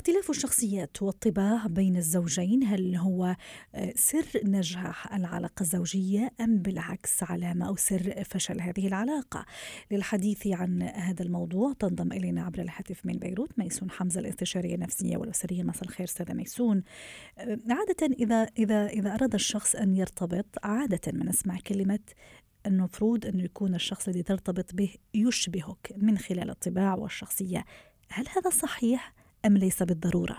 اختلاف الشخصيات والطباع بين الزوجين هل هو آه، سر نجاح العلاقة الزوجية أم بالعكس علامة أو سر فشل هذه العلاقة؟ للحديث عن هذا الموضوع تنضم إلينا عبر الهاتف من بيروت ميسون حمزة الاستشارية النفسية والأسرية. مساء الخير أستاذة ميسون. آه، عادة إذا إذا إذا أراد الشخص أن يرتبط عادة ما نسمع كلمة المفروض أنه يكون الشخص الذي ترتبط به يشبهك من خلال الطباع والشخصية. هل هذا صحيح؟ أم ليس بالضرورة؟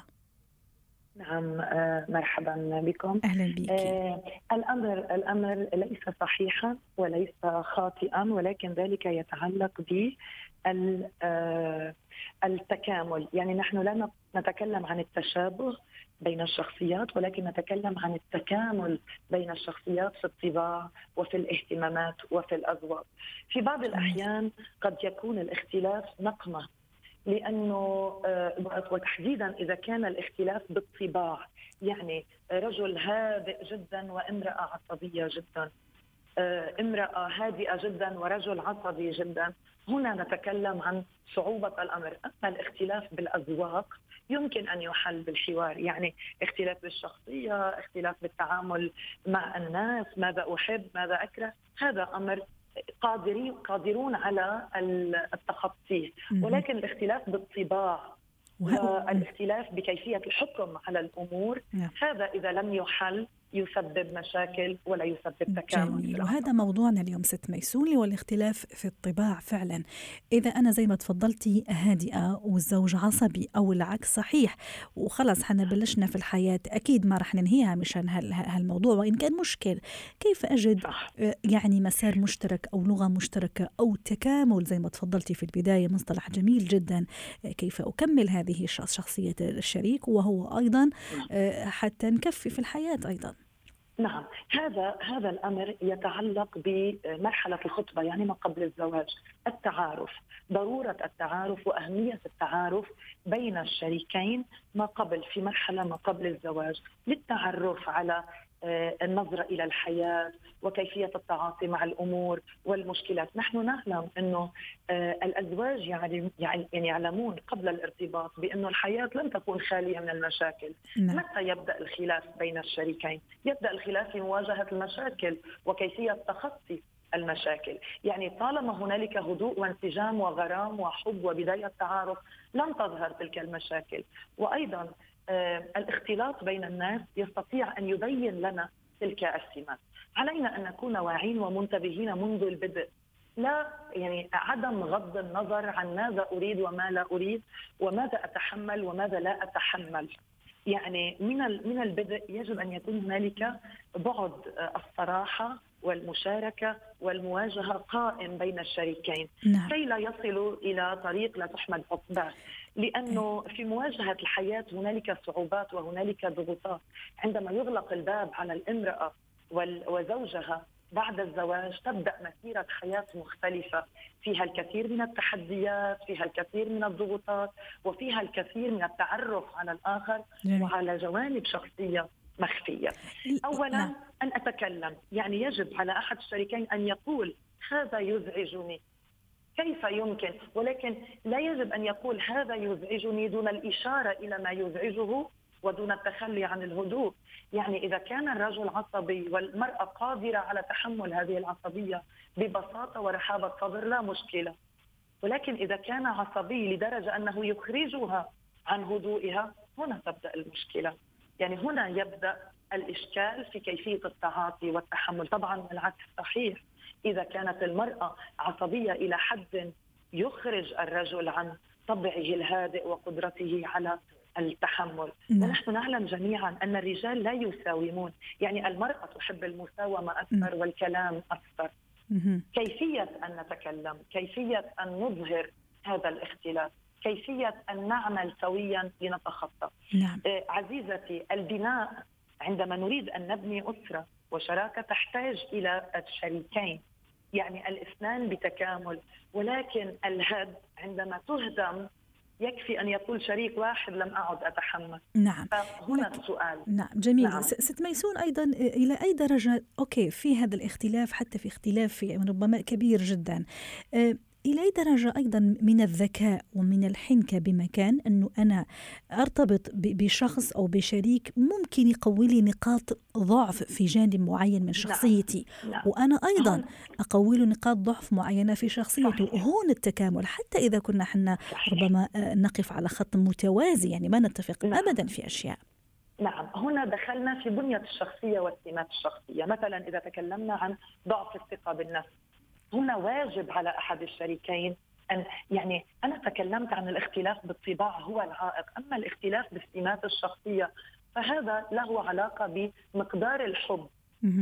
نعم آه، مرحبا بكم. أهلا بك. آه الأمر الأمر ليس صحيحا وليس خاطئا ولكن ذلك يتعلق ب آه، التكامل. يعني نحن لا نتكلم عن التشابه بين الشخصيات ولكن نتكلم عن التكامل بين الشخصيات في الطباع وفي الاهتمامات وفي الأذواق. في بعض الأحيان قد يكون الاختلاف نقمة. لأنه آه، وتحديدا إذا كان الاختلاف بالطباع يعني رجل هادئ جدا وامرأة عصبية جدا آه، امرأة هادئة جدا ورجل عصبي جدا. هنا نتكلم عن صعوبة الأمر. أما الاختلاف بالأذواق يمكن أن يحل بالحوار. يعني اختلاف بالشخصية اختلاف بالتعامل مع الناس ماذا أحب ماذا أكره. هذا أمر قادرين قادرون على التخطي ولكن الاختلاف بالطباع والإختلاف بكيفية الحكم على الأمور نعم. هذا إذا لم يحل يسبب مشاكل ولا يسبب تكامل جميل. وهذا موضوعنا اليوم ست ميسوني والاختلاف في الطباع فعلا. إذا أنا زي ما تفضلتي هادئة والزوج عصبي أو العكس صحيح. وخلص حنا بلشنا في الحياة أكيد ما رح ننهيها مشان هالموضوع. وإن كان مشكل كيف أجد صح. يعني مسار مشترك أو لغة مشتركة أو تكامل؟ زي ما تفضلتي في البداية مصطلح جميل جدا. كيف أكمل هذه شخصية الشريك؟ وهو أيضا نعم. حتى نكفي في الحياة أيضا. نعم هذا هذا الأمر يتعلق بمرحلة الخطبة يعني ما قبل الزواج التعارف ضرورة التعارف وأهمية التعارف بين الشريكين ما قبل في مرحلة ما قبل الزواج للتعرف على النظرة إلى الحياة وكيفية التعاطي مع الأمور والمشكلات نحن نعلم أنه آه، الأزواج يعني يعني يعلمون قبل الارتباط بأنه الحياة لن تكون خالية من المشاكل نعم. متى يبدأ الخلاف بين الشريكين؟ يبدأ الخلاف في مواجهة المشاكل وكيفية تخطي المشاكل يعني طالما هنالك هدوء وانسجام وغرام وحب وبداية تعارف لن تظهر تلك المشاكل وأيضا آه، الاختلاط بين الناس يستطيع أن يبين لنا تلك السمات. علينا أن نكون واعين ومنتبهين منذ البدء. لا يعني عدم غض النظر عن ماذا أريد وما لا أريد وماذا أتحمل وماذا لا أتحمل. يعني من من البدء يجب أن يكون هنالك بعد الصراحة والمشاركة والمواجهة قائم بين الشريكين. نعم. كي لا يصلوا إلى طريق لا تحمد عقباه لأنه في مواجهة الحياة هنالك صعوبات وهنالك ضغوطات. عندما يغلق الباب على الامرأة وزوجها بعد الزواج تبدأ مسيرة حياة مختلفة. فيها الكثير من التحديات فيها الكثير من الضغوطات وفيها الكثير من التعرف على الآخر جميل. وعلى جوانب شخصية. مخفية. اولا نعم. أن أتكلم. يعني يجب على أحد الشريكين أن يقول هذا يزعجني. كيف يمكن؟ ولكن لا يجب أن يقول هذا يزعجني دون الإشارة إلى ما يزعجه ودون التخلي عن الهدوء. يعني إذا كان الرجل عصبي والمرأة قادرة على تحمل هذه العصبية ببساطة ورحابة صدر لا مشكلة. ولكن إذا كان عصبي لدرجة أنه يخرجها عن هدوئها هنا تبدأ المشكلة. يعني هنا يبدأ الإشكال في كيفية التعاطي والتحمل. طبعا العكس صحيح. إذا كانت المرأة عصبية إلى حد يخرج الرجل عن طبعه الهادئ وقدرته على التحمل. نعم. ونحن نعلم جميعا أن الرجال لا يساومون. يعني المرأة تحب المساومة أكثر والكلام أكثر. كيفية أن نتكلم؟ كيفية أن نظهر هذا الاختلاف؟ كيفية أن نعمل سويا لنتخطى. نعم. آه، عزيزتي البناء عندما نريد أن نبني أسرة وشراكة تحتاج إلى الشريكين يعني الاثنان بتكامل. ولكن الهد عندما تهدم يكفي أن يقول شريك واحد لم أعد أتحمل. نعم. فهنا السؤال نعم جميل. نعم. ست ميسون أيضا إلى أي درجة؟ أوكي في هذا الاختلاف حتى في اختلاف ربما كبير جدا. أه، إلى درجة أيضا من الذكاء ومن الحنكة بمكان أنه أنا أرتبط بشخص أو بشريك ممكن يقوي لي نقاط ضعف في جانب معين من نعم. شخصيتي نعم. نعم. وأنا أيضا أقوي له نقاط ضعف معينة في شخصيته صحيح. هون التكامل حتى إذا كنا حنا ربما آه، نقف على خط متوازي يعني ما نتفق نعم. أبدا في أشياء نعم هنا دخلنا في بنية الشخصية والسمات الشخصية مثلا إذا تكلمنا عن ضعف الثقة بالنفس هنا واجب على أحد الشريكين. أن يعني أنا تكلمت عن الاختلاف بالطباع هو العائق، أما الاختلاف بالسمات الشخصية فهذا له علاقة بمقدار الحب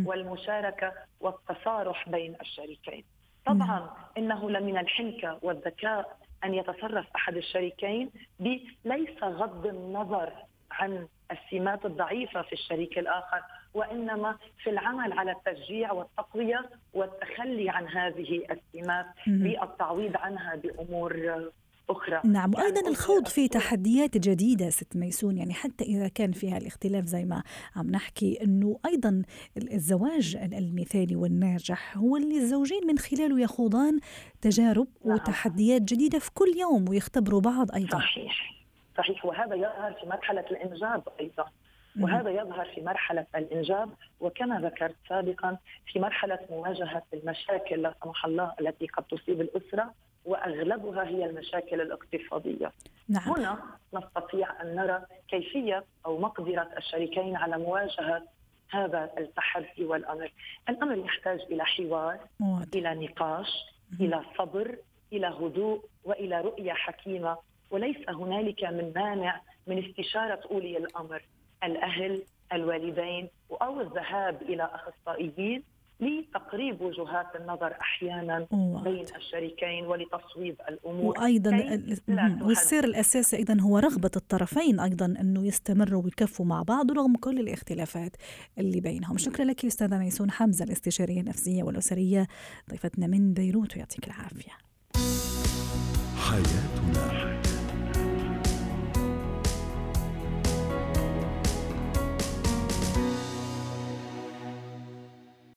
والمشاركة والتصارح بين الشريكين. طبعا إنه لمن الحنكة والذكاء أن يتصرف أحد الشريكين ليس غض النظر عن السمات الضعيفة في الشريك الآخر وإنما في العمل على التشجيع والتقوية والتخلي عن هذه السمات بالتعويض عنها بأمور أخرى. نعم يعني وأيضا الخوض في تحديات جديدة ست ميسون يعني حتى إذا كان فيها الاختلاف زي ما عم نحكي أنه أيضا الزواج المثالي والناجح هو اللي الزوجين من خلاله يخوضان تجارب نعم. وتحديات جديدة في كل يوم ويختبروا بعض أيضا. صحيح. صحيح. وهذا يظهر في مرحلة الإنجاب أيضا. وهذا يظهر في مرحلة الإنجاب وكما ذكرت سابقا في مرحلة مواجهة المشاكل لا سمح الله التي قد تصيب الأسرة وأغلبها هي المشاكل الاقتصادية. نعم. هنا نستطيع أن نرى كيفية أو مقدرة الشريكين على مواجهة هذا التحدي والأمر. الأمر يحتاج إلى حوار، موت. إلى نقاش، م- إلى صبر، إلى هدوء وإلى رؤية حكيمة وليس هنالك من مانع من استشارة أولي الأمر الأهل الوالدين أو الذهاب إلى أخصائيين لتقريب وجهات النظر أحيانا بين الشريكين ولتصويب الأمور. وأيضا والسر الأساسي أيضا هو رغبة الطرفين أيضا أنه يستمروا ويكفوا مع بعض رغم كل الاختلافات اللي بينهم. شكرا لك أستاذة ميسون. حمزة الاستشارية النفسية والأسرية ضيفتنا من بيروت ويعطيك العافية. حياتنا.